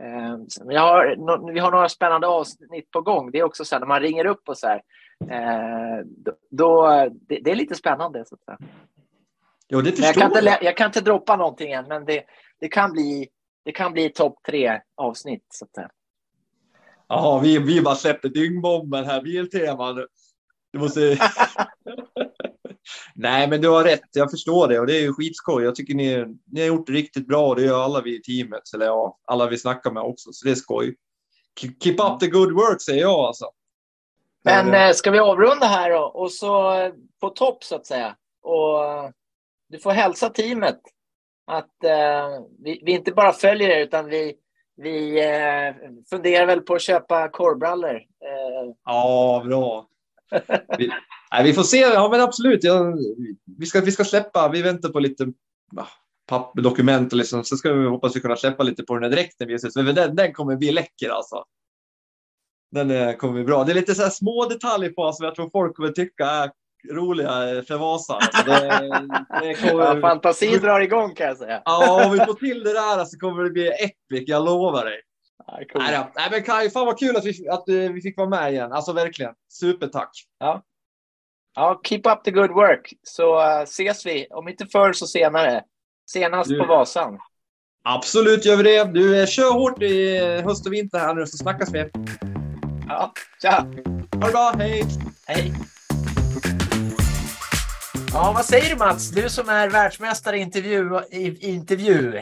eh, vi, har, no, vi har några spännande avsnitt på gång. Det är också så här, när man ringer upp och så här, eh, då, det, det, är lite spännande. Så att. Jo, det jag, kan inte, jag kan inte droppa någonting än, men det, det kan bli, det kan bli topp tre avsnitt. Så att. Jaha, vi, vi bara släppte dyngbomben här, Biltema. Du måste... Nej, men du har rätt. Jag förstår det och det är ju skitskoj. Jag tycker ni, ni har gjort det riktigt bra och det gör alla vi i teamet. Eller ja, alla vi snackar med också, så det är skoj. Keep up the good work säger jag alltså. Men eh, ska vi avrunda här då? Och så eh, på topp så att säga. Och eh, du får hälsa teamet att eh, vi, vi, inte bara följer er utan vi, vi eh, funderar väl på att köpa korvbrallor. Eh. Ja, bra vi, nej, vi får se. Ja, men absolut. Ja, vi, ska, vi ska släppa. Vi väntar på lite papper, dokument och liksom. Så ska vi hoppas vi kunna släppa lite på den här dräkten. Men den, den kommer bli läcker alltså. Den är, kommer bli bra. Det är lite så här små detaljer på som jag tror folk kommer tycka är roliga för Vasa. Alltså det, det kommer... ja, fantasi drar igång kan jag säga. Ja, om vi får till det där så kommer det bli epic, jag lovar dig. Nej, cool. nej, nej, men Kaj, fan vad kul att vi, att eh, vi fick vara med igen. Alltså verkligen. Supertack. Ja. Ja, keep up the good work. Så uh, ses vi, om inte förr så senare. Senast du. på Vasan. Absolut gör vi det. Du, eh, kör hårt i höst och vinter här nu så snackas vi. Ja, tja! Ha det bra, hej! Hej! Ja, vad säger du Mats? Du som är världsmästare i intervju. I, intervju.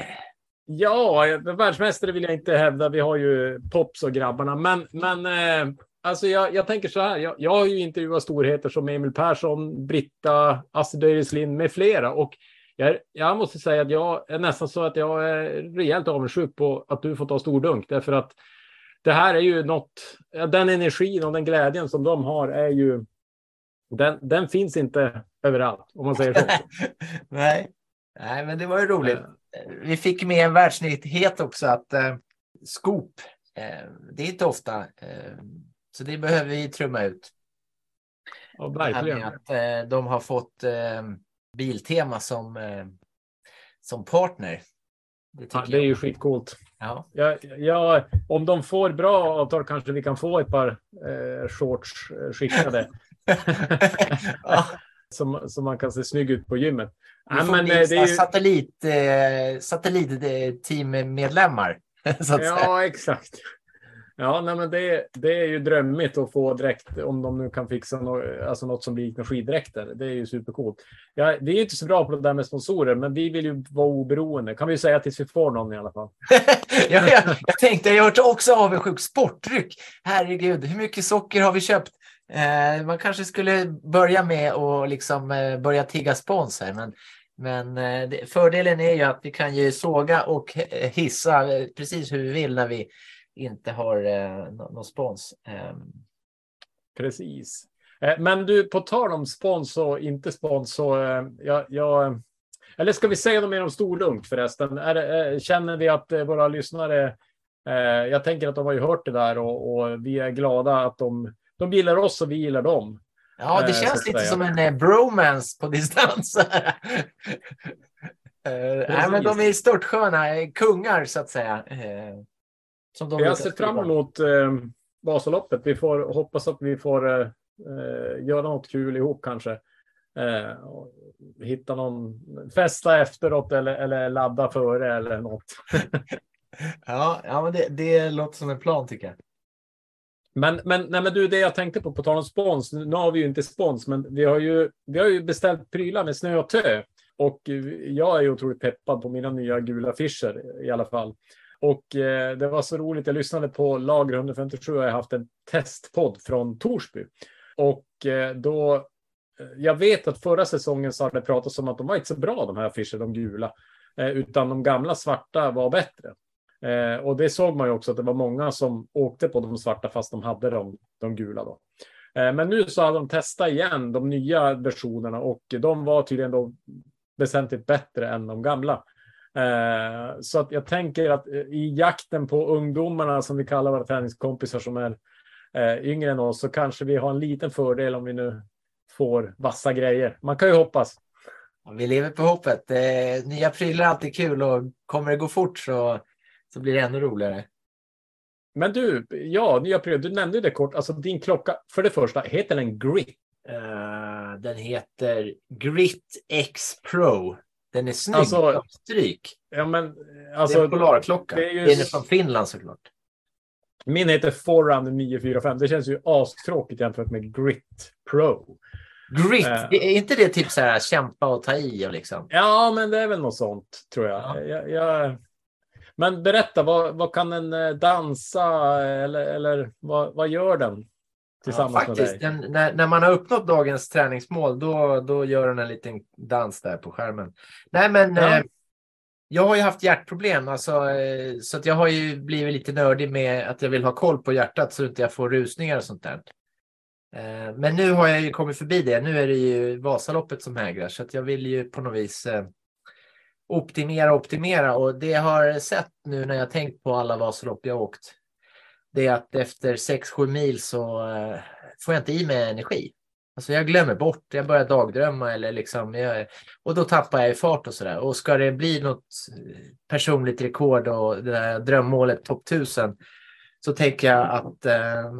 Ja, världsmästare vill jag inte hävda. Vi har ju Pops och grabbarna. Men, men eh, alltså jag, jag tänker så här. Jag, jag har ju intervjuat storheter som Emil Persson, Britta, Astrid Öjeslind med flera. Och jag, jag måste säga att jag är nästan så att jag är rejält avundsjuk på att du får ta stor dunk. Därför att det här är ju något, den energin och den glädjen som de har är ju, den, den finns inte överallt om man säger så. Nej. Nej, men det var ju roligt. Vi fick med en världsnyhet också att eh, skop, eh, det är inte ofta, eh, så det behöver vi trumma ut. Ja, verkligen. Att, eh, de har fått eh, Biltema som, eh, som partner. Det, ja, det är ju skitcoolt. Ja. Ja, ja, om de får bra avtal kanske vi kan få ett par eh, shorts eh, skickade. ja. som, som man kan se snygg ut på gymmet. Ja, men, det är ju... satellit, eh, satellitteammedlemmar. ja, exakt. Ja, nej, men det, det är ju drömmigt att få dräkt om de nu kan fixa no, alltså något som liknar skiddräkter. Det är ju supercoolt. Ja, vi är inte så bra på det där med sponsorer, men vi vill ju vara oberoende. Kan vi säga tills vi får någon i alla fall. ja, jag, jag tänkte, jag har också avundsjuk. Sportdryck. Herregud, hur mycket socker har vi köpt? Eh, man kanske skulle börja med att liksom, eh, börja tigga sponsor, men men eh, fördelen är ju att vi kan ju såga och hissa eh, precis hur vi vill när vi inte har eh, någon spons. Eh. Precis. Eh, men du, på tal om spons och inte spons, så eh, jag, jag, eller ska vi säga något mer om Storlunk förresten? Är, känner vi att våra lyssnare, jag tänker att de har ju hört det där och, och vi är glada att de, de gillar oss och vi gillar dem. Ja, det känns lite som en bromance på distans. Nej, men de är störtsköna, kungar så att säga. Som de jag ser fram emot eh, Vasaloppet. Vi får hoppas att vi får eh, eh, göra något kul ihop kanske. Eh, hitta någon festa efteråt eller, eller ladda före eller något. ja, ja men det, det låter som en plan tycker jag. Men, men, nej, men du, det jag tänkte på, på tal om spons. Nu har vi ju inte spons, men vi har ju, vi har ju beställt prylar med snö och tö. Och jag är ju otroligt peppad på mina nya gula affischer i alla fall. Och eh, det var så roligt. Jag lyssnade på Lager 157 och jag har haft en testpodd från Torsby. Och eh, då, eh, jag vet att förra säsongen så hade det pratats om att de var inte så bra de här affischerna, de gula. Eh, utan de gamla svarta var bättre. Eh, och det såg man ju också att det var många som åkte på de svarta fast de hade de, de gula då. Eh, men nu så hade de testat igen de nya versionerna och de var tydligen då väsentligt bättre än de gamla. Eh, så att jag tänker att eh, i jakten på ungdomarna som vi kallar våra träningskompisar som är eh, yngre än oss så kanske vi har en liten fördel om vi nu får vassa grejer. Man kan ju hoppas. Vi lever på hoppet. Eh, nya prylar är alltid kul och kommer det gå fort så, så blir det ännu roligare. Men du, ja, nya prylar. Du nämnde det kort. Alltså din klocka, för det första, heter den Grit? Uh, den heter Grit X Pro. Den är snygg. Alltså, stryk. Ja, men, alltså, det är en Polarklocka. Det är ju... Den är från Finland såklart. Min heter Forerunner 945. Det känns ju astråkigt jämfört med Grit Pro. Grit, uh, är inte det typ så här kämpa och ta i och liksom? Ja, men det är väl något sånt tror jag. Ja. jag, jag... Men berätta, vad, vad kan den eh, dansa eller, eller vad, vad gör den? Tillsammans ja, faktiskt, med dig. Den, när, när man har uppnått dagens träningsmål, då, då gör den en liten dans där på skärmen. Nej, men ja. eh, jag har ju haft hjärtproblem, alltså, eh, så att jag har ju blivit lite nördig med att jag vill ha koll på hjärtat så att jag inte får rusningar och sånt där. Eh, men nu har jag ju kommit förbi det. Nu är det ju Vasaloppet som hägrar, så att jag vill ju på något vis eh, optimera, optimera och det jag har sett nu när jag tänkt på alla Vasalopp jag åkt det är att efter 6-7 mil så uh, får jag inte i mig energi. Alltså jag glömmer bort, jag börjar dagdrömma eller liksom, jag, och då tappar jag i fart och sådär. Och ska det bli något personligt rekord och det där drömmålet topp 1000 så tänker jag att uh,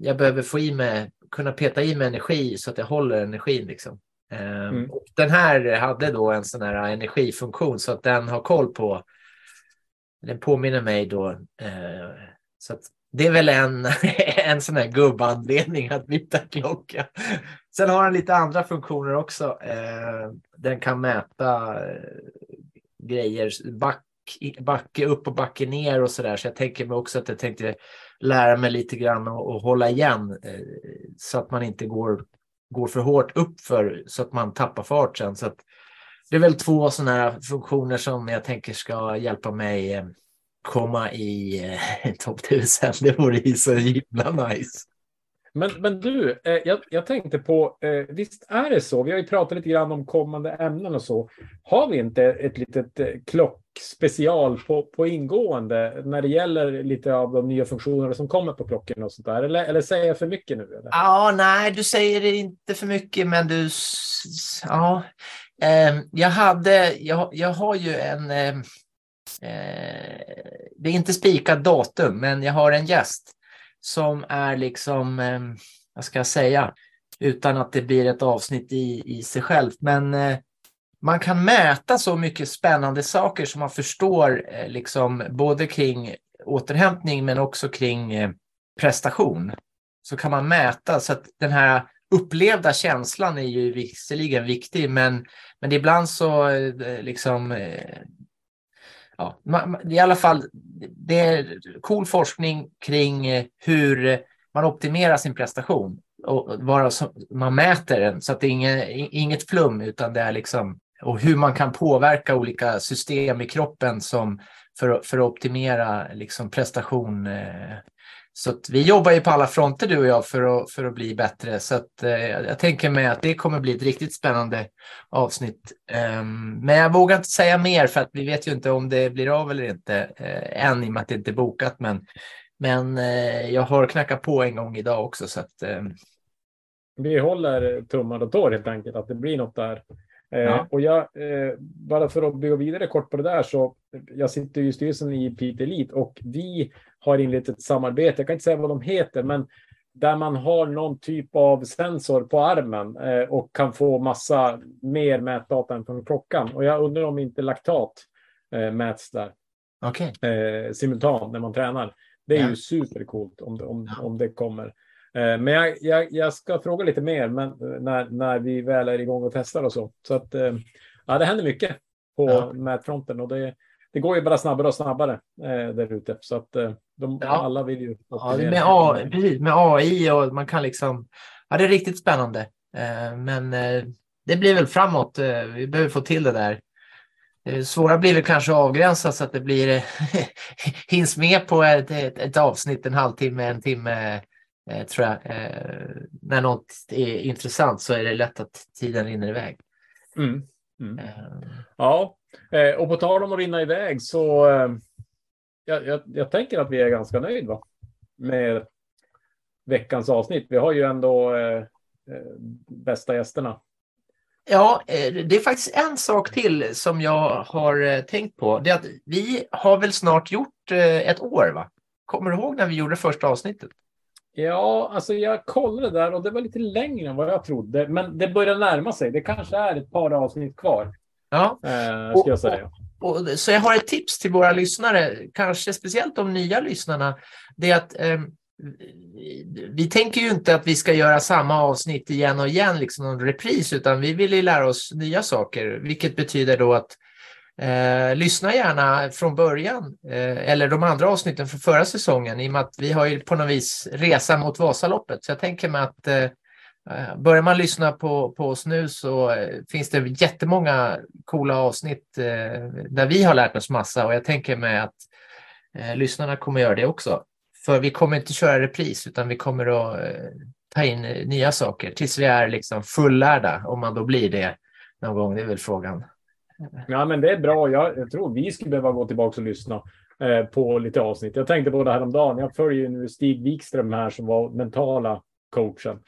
jag behöver få i mig, kunna peta i mig energi så att jag håller energin liksom. Uh, mm. och den här hade då en sån här energifunktion så att den har koll på Den påminner mig då. Eh, så att det är väl en, en sån här gubbanledning att byta klocka. Sen har den lite andra funktioner också. Eh, den kan mäta eh, grejer, back, backe upp och backe ner och så där. Så jag tänker mig också att jag tänkte lära mig lite grann och, och hålla igen eh, så att man inte går, går för hårt upp för så att man tappar fart sen. Så att det är väl två sådana här funktioner som jag tänker ska hjälpa mig komma i eh, topp 1000. Det vore ju så himla nice. Men, men du, eh, jag, jag, tänkte på, eh, visst är det så? Vi har ju pratat lite grann om kommande ämnen och så. Har vi inte ett litet eh, klockspecial på, på ingående när det gäller lite av de nya funktioner som kommer på klockan och sånt där? Eller, eller säger jag för mycket nu? Eller? Ja, nej, du säger inte för mycket, men du... Ja, eh, jag hade, jag, jag har ju en... Eh, det är inte spikat datum, men jag har en gäst som är liksom, eh, vad ska jag säga, utan att det blir ett avsnitt i, i sig självt. Men eh, man kan mäta så mycket spännande saker som man förstår, eh, liksom både kring återhämtning men också kring eh, prestation. Så kan man mäta så att den här upplevda känslan är ju visserligen viktig, men, men ibland så eh, liksom eh, ja, i alla fall, det är cool forskning kring eh, hur man optimerar sin prestation och bara man mäter den. Så att det är inget, inget flum utan det är liksom och hur man kan påverka olika system i kroppen som för, för att optimera liksom prestation eh, så vi jobbar ju på alla fronter du och jag för att, för att bli bättre. Så att, eh, jag tänker mig att det kommer bli ett riktigt spännande avsnitt. Um, men jag vågar inte säga mer för att vi vet ju inte om det blir av eller inte uh, än i och med att det inte är bokat. Men, men uh, jag har knackat på en gång idag också. Så att, um... Vi håller tummar och tår helt enkelt att det blir något där. Eh, ja. och jag, eh, bara för att gå vidare kort på det där så jag sitter i styrelsen i Piteå Elite och vi har inlett ett samarbete. Jag kan inte säga vad de heter, men där man har någon typ av sensor på armen eh, och kan få massa mer mätdata än från klockan. Och jag undrar om inte laktat eh, mäts där okay. eh, simultant när man tränar. Det är ja. ju supercoolt om om, om det kommer. Men jag, jag, jag, ska fråga lite mer men, när, när vi väl är igång och testar och så. Så att ja, det händer mycket på ja. mätfronten och det, det går ju bara snabbare och snabbare eh, där ute. Så att eh, de, ja. alla vill ju. Ja, med, AI, precis, med AI och man kan liksom. Ja, det är riktigt spännande. Eh, men eh, det blir väl framåt. Eh, vi behöver få till det där. Det svåra blir väl kanske att avgränsa så att det blir hinns med på ett, ett, ett, avsnitt en halvtimme, en timme. Tror jag. när något är intressant så är det lätt att tiden rinner iväg. Mm. Mm. Ja, Eh, och på tal om att rinna iväg så eh, jag, jag, jag, tänker att vi är ganska nöjda med veckans avsnitt. Vi har ju ändå eh, eh bästa gästerna. Ja, eh, det är faktiskt en sak till som jag har eh, tänkt på. Det är att vi har väl snart gjort ett år, va? Kommer du ihåg när vi gjorde första avsnittet? Ja, alltså jag kollade där och det var lite längre än vad jag trodde, men det börjar närma sig. Det kanske är ett par avsnitt kvar. Ja. Eh, ska jag säga. Och, och, så jag har ett tips till våra lyssnare, kanske speciellt de nya lyssnarna. Det är att eh, vi tänker ju inte att vi ska göra samma avsnitt igen och igen, liksom en repris, utan vi vill ju lära oss nya saker, vilket betyder då att eh, lyssna gärna från början eh, eller de andra avsnitten från förra säsongen i och med att vi har ju på något vis resa mot Vasaloppet. Så jag tänker mig att eh, Eh, Eh, börjar man lyssna på, på oss nu så eh, finns det jättemånga coola avsnitt eh, där vi har lärt oss massa och jag tänker mig att eh, lyssnarna kommer göra det också. För vi kommer inte köra repris utan vi kommer att eh, ta in eh, nya saker tills vi är liksom fullärda, om man då blir det någon gång, det är väl frågan. Ja, men det är bra. Jag, jag tror vi skulle behöva gå tillbaka och lyssna eh, på lite avsnitt. Jag tänkte på det här om dagen. Jag följer ju nu Stig Wikström här som var mentala coachen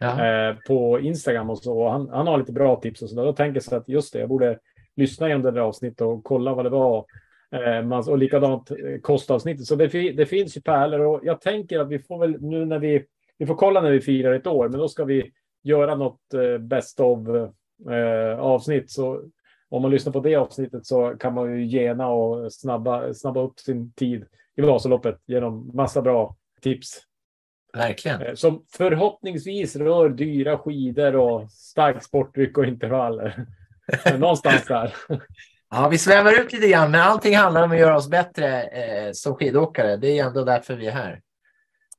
eh, på Instagram och så. Han, han har lite bra tips och så. Då tänker jag så att just det, jag borde lyssna igenom det där avsnittet och kolla vad det var. Eh, och likadant eh, kostavsnittet. Så det, det finns ju pärlor och jag tänker att vi får väl nu när vi, vi får kolla när vi firar ett år, men då ska vi göra något eh, best of eh, avsnitt. Så om man lyssnar på det avsnittet så kan man ju gena och snabba, snabba upp sin tid i Vasaloppet genom massa bra tips. Verkligen. Eh, Som förhoppningsvis rör dyra skidor och stark sportdryck och intervaller. Någonstans där. Ja, vi svävar ut lite grann, men allting handlar om att göra oss bättre eh, som skidåkare. Det är ändå därför vi är här.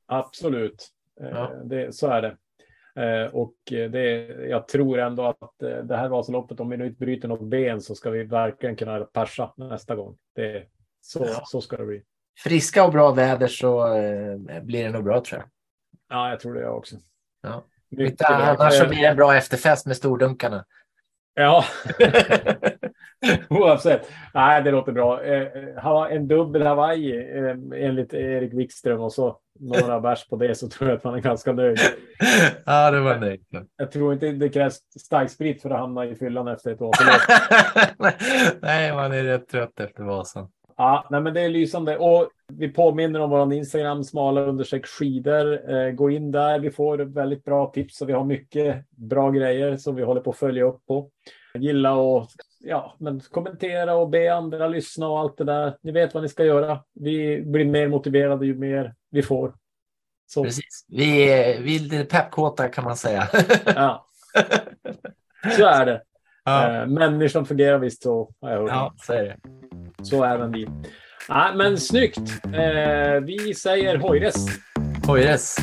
Absolut. Eh, Ja. Det, så är det. Eh, Och eh, det, jag tror ändå att eh, det här Vasaloppet, om vi nu inte bryter något ben så ska vi verkligen kunna persa nästa gång. Det, så, Ja. så ska det bli. Friska och bra väder så eh, blir det nog bra tror jag. Ja, jag tror det jag också. Ja. Mycket annars så Eh, blir det en bra efterfest med stordunkarna. Ja, oavsett. Nej, det låter bra. Eh, ha en dubbel Hawaii eh, enligt Erik Wikström och så några bärs på det så tror jag att man är ganska nöjd. ja, det var nöjt. Jag tror inte det krävs starksprit för att hamna i fyllan efter ett Vasalopp. Nej, man är rätt trött efter Vasan. Ja, nej, men det är lysande. Och vi påminner om vår Instagram, smala understreck skidor. Eh, gå in där. Vi får väldigt bra tips och vi har mycket bra grejer som vi håller på att följa upp på. Gilla och ja, men kommentera och be andra lyssna och allt det där. Ni vet vad ni ska göra. Vi blir mer motiverade ju mer vi får. Så, Precis. Vi är, vi är lite peppkåta kan man säga. ja. så är det. ja. Eh, människan fungerar visst så, har jag hört. ja, så är det. Så även vi. Ja, men snyggt. Eh, vi säger hojres. Hojres.